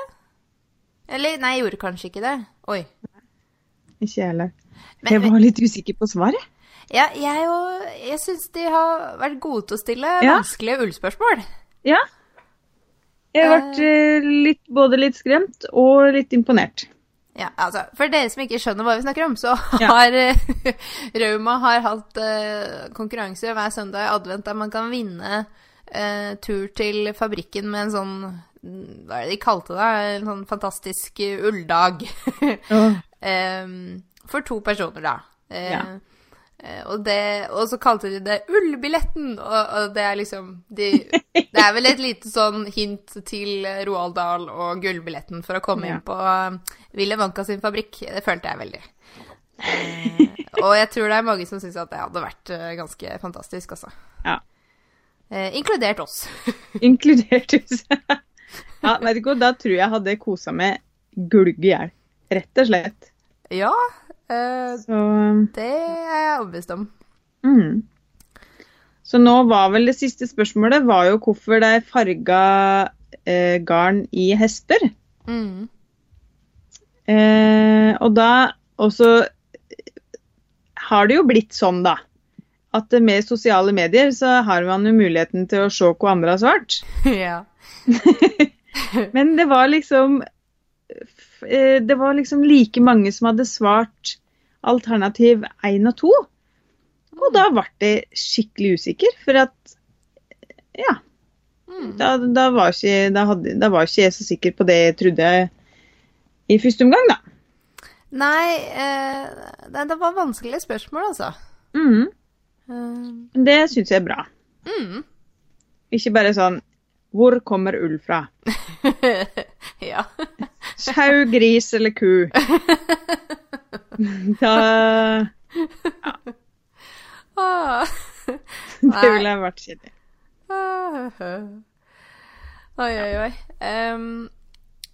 Eller nei, jeg gjorde kanskje ikke det. Oi. Ikke jeg heller. Jeg var litt usikker på svaret. Ja, jeg òg. Jeg syns de har vært gode til å stille Ja. vanskelige ullspørsmål. Ja. Jeg ble eh, litt, både litt skremt og litt imponert. Ja, altså, For dere som ikke skjønner hva vi snakker om, så har ja. *laughs* Rauma har hatt uh, konkurranse hver søndag i advent der man kan vinne uh, tur til fabrikken med en sånn Hva er det de kalte det? En sånn fantastisk eh, ulldag. um, *laughs* for to personer, da. Eh, Ja. Eh, og, det, og så kalte de det Ullbilletten, og, og det er liksom de, Det er vel et lite sånn hint til Roald Dahl og Gullbilletten for å komme Ja. inn på Ville Willy sin fabrikk. Det følte jeg veldig. Eh, og jeg tror det er mange som syns at det hadde vært eh, ganske fantastisk, altså. Ja. Eh, inkludert oss. *laughs* Inkludert oss. ja, vet du hva, da tror jeg hadde kosa meg gulg i hjel. Rett og slett. ja, eh, Så, det er jeg overbevist om. mm. Så nå var vel det siste spørsmålet var jo hvorfor de farga eh, garn i hester. Mm. Eh, og da også har det jo blitt sånn, da. At med sosiale medier så har man jo muligheten til å se hva andre har svart. *laughs* ja. *laughs* Men det var liksom eh, Det var liksom like mange som hadde svart alternativ 1 og 2. Og da ble det skikkelig usikker, for at Ja. Mm. Da, da, var ikke, da, hadde, da var ikke jeg så sikker på det jeg trodde i første omgang, da. Nei, eh, det, det var vanskelige spørsmål, altså. Mm. Eh, Det syns jeg er bra. mm. Ikke bare sånn Hvor kommer ull fra? *laughs* Sau, gris eller ku? *laughs* Da ja. *laughs* Det ville vært kjedelig. Oi, oi, oi. Um,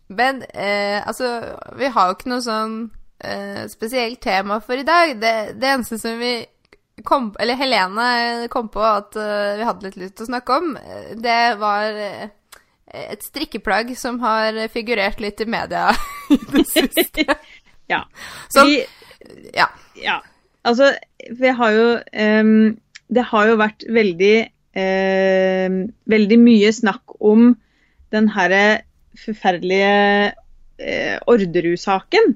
men eh, altså, vi har jo ikke noe sånn eh, spesielt tema for i dag. Det, det eneste som vi kom Eller Helene kom på at uh, vi hadde litt lyst til å snakke om, eh, det var eh, et strikkeplagg som har figurert litt i media *laughs* i det siste. *laughs* Ja. Så, Vi, Ja. ja. Altså, vi har jo um, Det har jo vært veldig ehm, Veldig mye snakk om den herre forferdelige uh, Orderud-saken.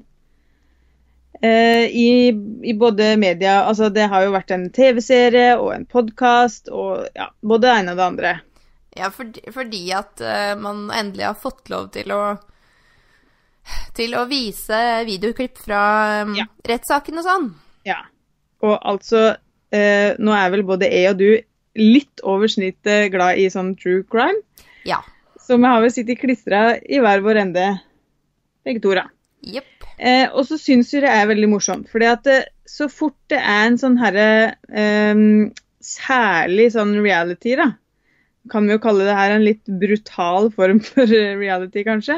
Eh, i, I både media Altså, det har jo vært en TV-serie og en podkast og ja, både det ene og det andre. Ja, fordi, fordi at eh, man endelig har fått lov til å til å vise videoklipp fra um, Ja. rettssaken og sånn. Ja. Og altså eh, Nå er vel både jeg og du litt over snittet glad i sånn true crime. Ja. Så vi har vel sittet klistra i hver vår ende, begge to. da. Yep. Eh, og så syns jo det er veldig morsomt. fordi at det, så fort det er en sånn herre ehm, Særlig sånn reality, da. Kan vi jo kalle det her en litt brutal form *laughs* for eh, reality, kanskje.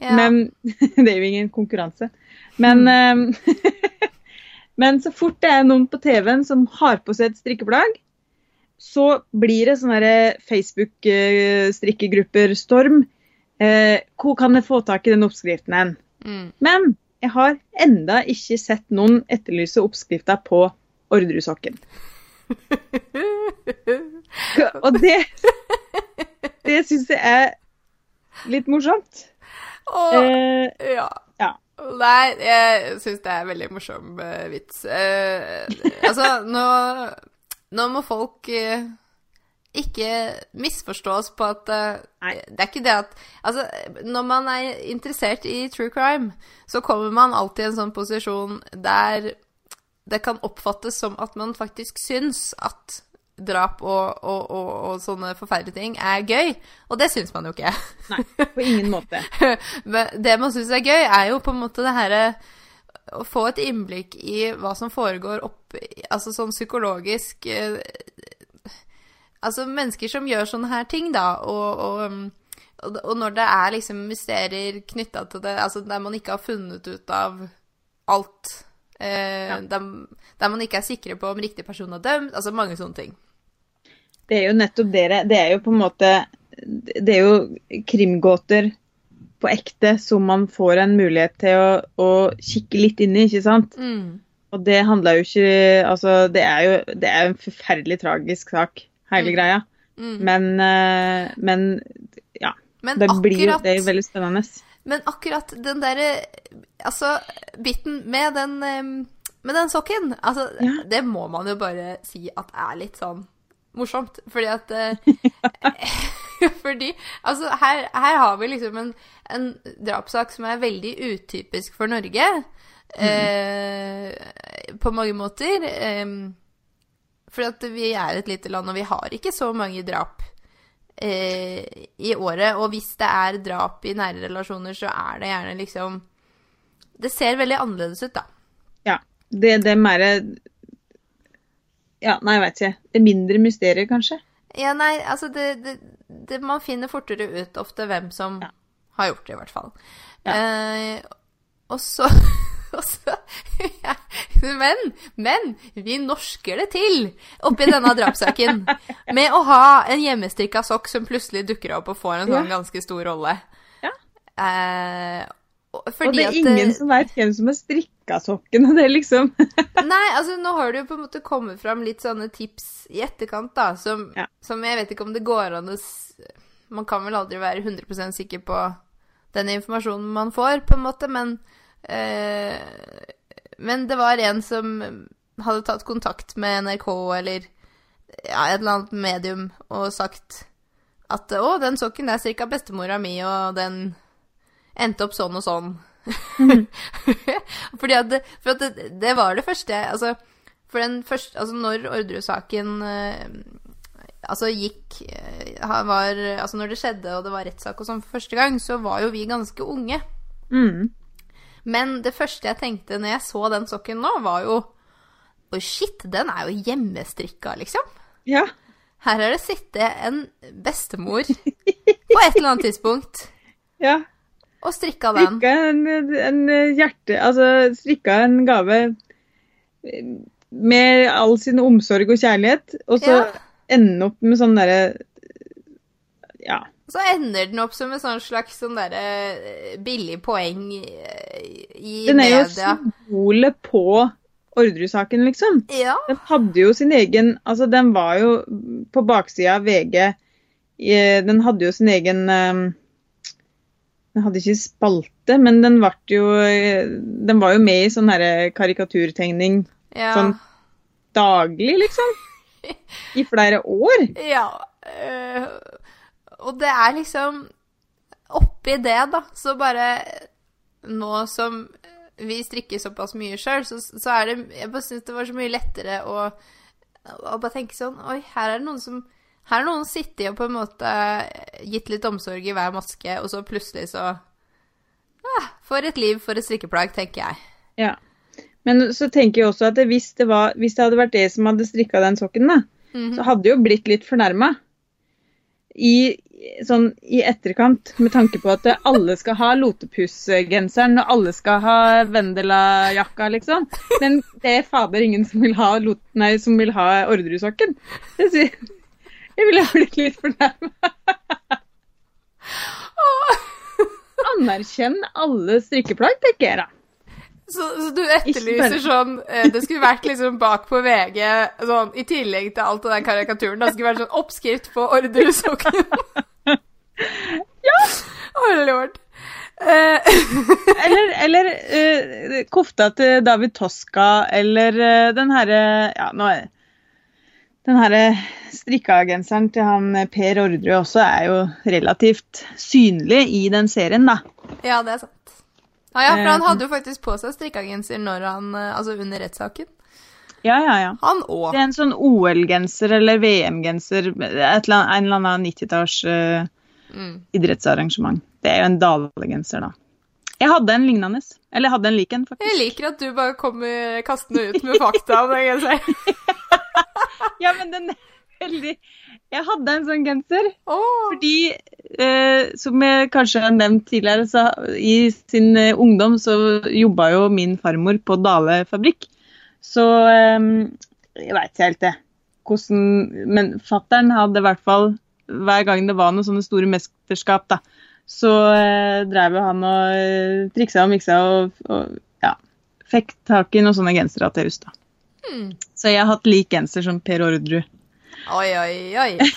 Ja. Men *laughs* det er jo ingen konkurranse. Men, mm. *laughs* men så fort det er noen på TV-en som har på seg et strikkeplagg, så blir det sånne Facebook-strikkegrupper-storm. Eh, hvor kan jeg få tak i den oppskriften hen? Mm. Men jeg har enda ikke sett noen etterlyse oppskrifta på Orderud-sokken. Og det Det syns jeg er litt morsomt. Åh, Eh, ja. ja. Nei, jeg syns det er en veldig morsom uh, vits. Uh, altså, nå, nå må folk uh, ikke misforstås på at. Det er ikke det at Altså, når man er interessert i true crime, så kommer man alltid i en sånn posisjon der det kan oppfattes som at man faktisk syns at drap og, og, og, og sånne forferdelige ting er gøy. Og det syns man jo ikke. Nei, på ingen måte. *laughs* Men det man syns er gøy, er jo på en måte det herre Å få et innblikk i hva som foregår opp Altså sånn psykologisk eh, Altså mennesker som gjør sånne her ting, da, og, og, og, og når det er liksom mysterier knytta til det, altså der man ikke har funnet ut av alt eh, Ja. der, der man ikke er sikre på om riktig person er dømt, altså mange sånne ting. Det er jo nettopp dere. Det er jo på en måte Det er jo krimgåter på ekte som man får en mulighet til å, å kikke litt inn i, ikke sant? Mm. Og det handler jo ikke Altså, det er jo det er en forferdelig tragisk sak, hele Mm. greia. Mm. Men, eh, men ja. Men Det, blir, akkurat det er veldig spennende. Men akkurat den derre Altså, biten med den Med den sokken, altså, Ja. det må man jo bare si at er litt sånn morsomt. Fordi at eh, *laughs* Fordi Altså, her, her har vi liksom en, en drapssak som er veldig utypisk for Norge. Eh, på mange måter. Eh, fordi at vi er et lite land, og vi har ikke så mange drap i året. Og hvis det er drap i nære relasjoner, så er det gjerne liksom Det ser veldig annerledes ut, da. Ja. Det, det er mer Ja, nei, jeg vet ikke. Det er mindre mysterier, kanskje. Ja, nei, altså det, det, det Man finner fortere ut ofte hvem som Ja. har gjort det, i hvert fall. Ja. Eh, og så *laughs* *laughs* så, ja, *laughs* men, men vi norsker det til oppi denne drapssaken med å ha en hjemmestrikka sokk som plutselig dukker opp og får en sånn Ja. ganske stor rolle. Ja. Eh, og- det er at ingen som veit hvem som har strikka sokken, *laughs* og det liksom Nei, altså nå har det jo på en måte kommet fram litt sånne tips i etterkant, da, som, Ja. som jeg vet ikke om det går an å Man kan vel aldri være 100 sikker på den informasjonen man får, på en måte, men eh, Men det var en som hadde tatt kontakt med NRK eller ja, et eller annet medium og sagt at 'Å, den sokken er strikka bestemora mi, og den endte opp sånn og sånn'. *laughs* Fordi at, det, for at det, det var det første Altså, for den første Altså, når Orderud-saken eh, Altså gikk eh, var, Altså, når det skjedde, og det var rettssak og sånn for første gang, så var jo vi ganske unge. mm. Men det første jeg tenkte når jeg så den sokken nå, var jo Oi, shit, den er jo hjemmestrikka, liksom. Ja. Her har det sittet en bestemor på et eller annet tidspunkt *laughs* ja. og strikka den. Strikka en, en hjerte... Altså strikka en gave med all sin omsorg og kjærlighet, og så Ja. ende opp med sånn derre. Så ender den opp som en sånn slags sånn derre eh, billig poeng eh, i Den er jo symbolet på Orderud-saken, liksom. Ja. Den hadde jo sin egen Altså, den var jo på baksida av VG Den hadde jo sin egen eh, Den hadde ikke spalte, men den jo eh, Den var jo med i sånn herre karikaturtegning Ja. Sånn. daglig, liksom. *laughs* I flere år. ja. Og det er liksom Oppi det, da, så bare Nå som vi strikker såpass mye sjøl, så, så er det Jeg bare syns det var så mye lettere å, å bare tenke sånn Oi, her er det noen som her er noen sittet og på en måte gitt litt omsorg i hver maske, og så plutselig så ah, For et liv, for et strikkeplagg, tenker jeg. Ja. Men så tenker jeg også at hvis, det var, hvis det hadde vært det som hadde strikka den sokken, da, Mhm. så hadde det jo blitt litt fornærma. I, sånn, I etterkant, med tanke på at alle skal ha Lotepus-genseren og alle skal ha Vendela-jakka, liksom. Men det er fader ingen som vil ha, lot, nei, som vil ha Orderud-sokken. Jeg, sier- jeg ville blitt litt fornærma. Anerkjenn alle strikkeplagg, tenker jeg da. Så, så du etterlyser sånn eh, Det skulle vært liksom bak på VG, sånn i tillegg til alt av den karikaturen. Det skulle vært sånn oppskrift på Orderud-sokken. *laughs* Ja. Oh lord. Eh, *laughs* Eller, eller uh, kofta til David Toska, eller uh, den herre Ja, nå er Den herre strikkagenseren til han eh, Per Ordre også er jo relativt synlig i den serien, da. ja, det er sant. Ja, ja, for han hadde jo faktisk på seg strikkegenser når han Altså under rettssaken. Ja, ja, ja. Han òg. Det er en sånn OL-genser eller VM-genser, en eller annen 90-talls eh, Mm. idrettsarrangement. Det er jo en Dale-genser, da. Jeg hadde en lignende. Eller jeg hadde en lik en, Jeg liker at du bare kommer kastende ut med fakta om den genseren. Ja, men den er veldig Jeg hadde en sånn genser. oh. Fordi, eh, som jeg kanskje har nevnt tidligere, så i sin eh, ungdom så jobba jo min farmor på Dale fabrikk. Så eh, jeg veit ikke helt det. Hvordan Men fattern hadde i hvert fall hver gang det var noen sånne store mesterskap, da, så eh, drev jo han og eh, triksa og miksa og, og ja, fikk tak i noen sånne gensere til hus. da. Hmm. Så jeg har hatt lik genser som Per Orderud. Oi, oi, oi. *laughs*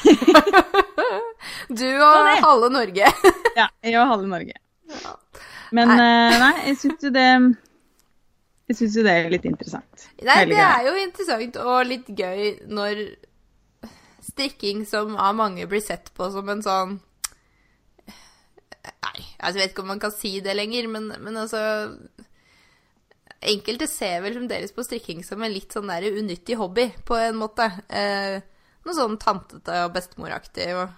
Du og det. halve Norge. *laughs* Ja, jeg og halve Norge. Men eh, nei, jeg syns jo det Jeg syns jo det er litt interessant. Nei, det er jo interessant og litt gøy når strikking som av mange blir sett på som en sånn Nei, jeg vet ikke om man kan si det lenger, men, men altså Enkelte ser vel fremdeles på strikking som en litt sånn der unyttig hobby, på en måte. Eh, noe sånn tantete og bestemoraktig. Og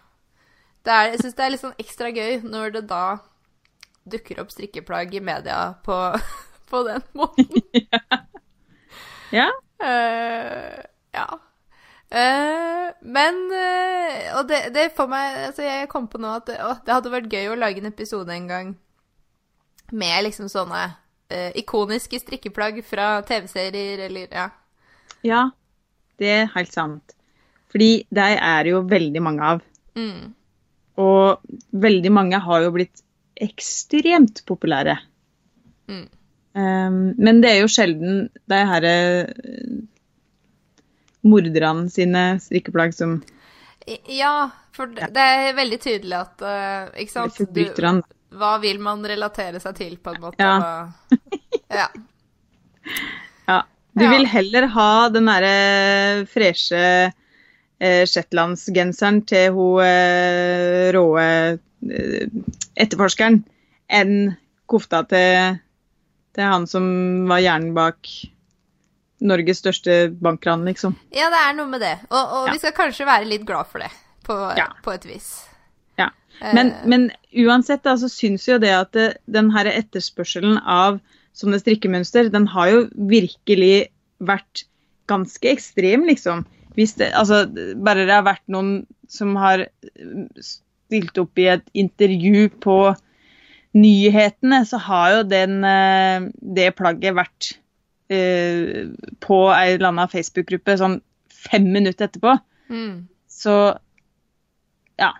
det er, jeg syns det er litt sånn ekstra gøy når det da dukker opp strikkeplagg i media på, *laughs* på den måten. *laughs* Ja, Eh, ja. Eh, men eh, Og det, det får meg Altså, jeg kom på nå at det, å, det hadde vært gøy å lage en episode en gang med liksom sånne uh, ikoniske strikkeplagg fra TV-serier eller ja. Ja, det er helt sant. Fordi de er jo veldig mange av. Mm. Og veldig mange har jo blitt ekstremt populære. Mm. Um, men det er jo sjelden de her eh, morderne sine strikkeplagg som Ja, for det er veldig tydelig at uh, Ikke sant? Du, hva vil man relatere seg til, på en måte? Ja. Ja. *laughs* Ja. Du vil heller ha den derre freshe eh, shetlandsgenseren til hun eh, råe eh, etterforskeren enn kofta til, til han som var hjernen bak Norges største bankran, liksom. ja, det er noe med det. Og, og Ja. vi skal kanskje være litt glad for det, på, Ja. på et vis. Ja. Men, uh, men uansett da, så syns jo det at det, den her etterspørselen av sånne strikkemønster, den har jo virkelig vært ganske ekstrem, liksom. Hvis det, altså, bare det har vært noen som har eh, stilt opp i et intervju på nyhetene, så har jo den, eh, det plagget vært eh, på ei eller annen Facebook-gruppe sånn fem minutter etterpå. Mm. Så ja.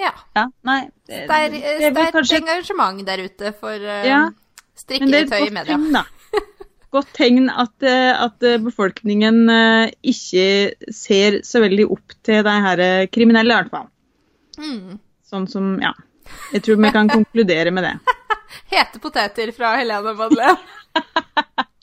Ja. ja nei. Det, er, sterkt kanskje engasjement der ute for uh, Ja, strikketøy i media. tegn, da. Godt tegn at, eh, at befolkningen ikke ser så veldig opp til de her kriminelle, i hvert fall. Mm. Sånn som, ja. Jeg tror vi kan *laughs* konkludere med det. Hete poteter fra Helene Madeleine. *laughs*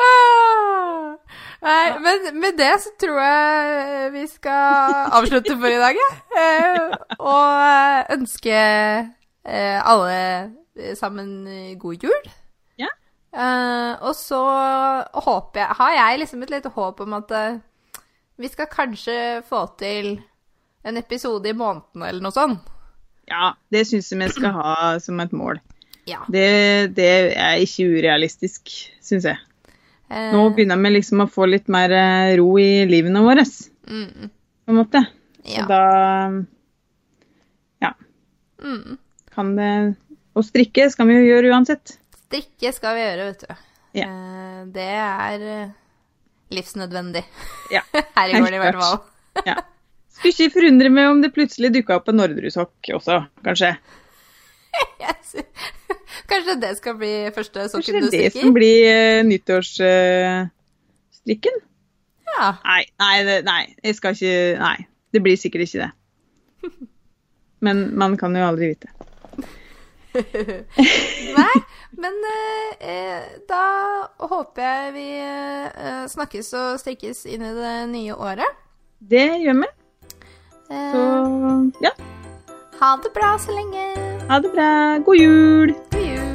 Ah. Nei, men med det så tror jeg vi skal avslutte for i dag, jeg. Eh, og ønske eh, alle sammen god jul. Ja. Eh, og så håper jeg Har jeg liksom et lite håp om at eh, vi skal kanskje få til en episode i måneden eller noe sånt? Ja, det syns jeg vi skal ha som et mål. Ja. Det, det er ikke urealistisk, syns jeg. Eh, Nå begynner vi liksom å få litt mer eh, ro i livene våre, mm, på en måte. ja. Og da ja, Mm. kan det Og strikke skal vi jo gjøre uansett. Strikke skal vi gjøre, vet du. Ja. Eh, det er eh, livsnødvendig. Ja. *laughs* Her i går, i hvert fall. Ja. Skulle ikke forundre meg om det plutselig dukka opp en Nordrud-sokk også, kanskje. *laughs* Yes. Kanskje det skal bli første Kanskje sokken det du er det strikker? som blir uh, nyttårsstrikken? Ja. nei, nei, det, nei, jeg skal ikke Nei, det blir sikkert ikke det. *laughs* Men man kan jo aldri vite. *laughs* Nei, men eh, eh, da håper jeg vi eh, snakkes og strikkes inn i det nye året. Det gjør vi. Eh, Så ja, ha det bra så lenge. Ha det bra. God jul. God jul.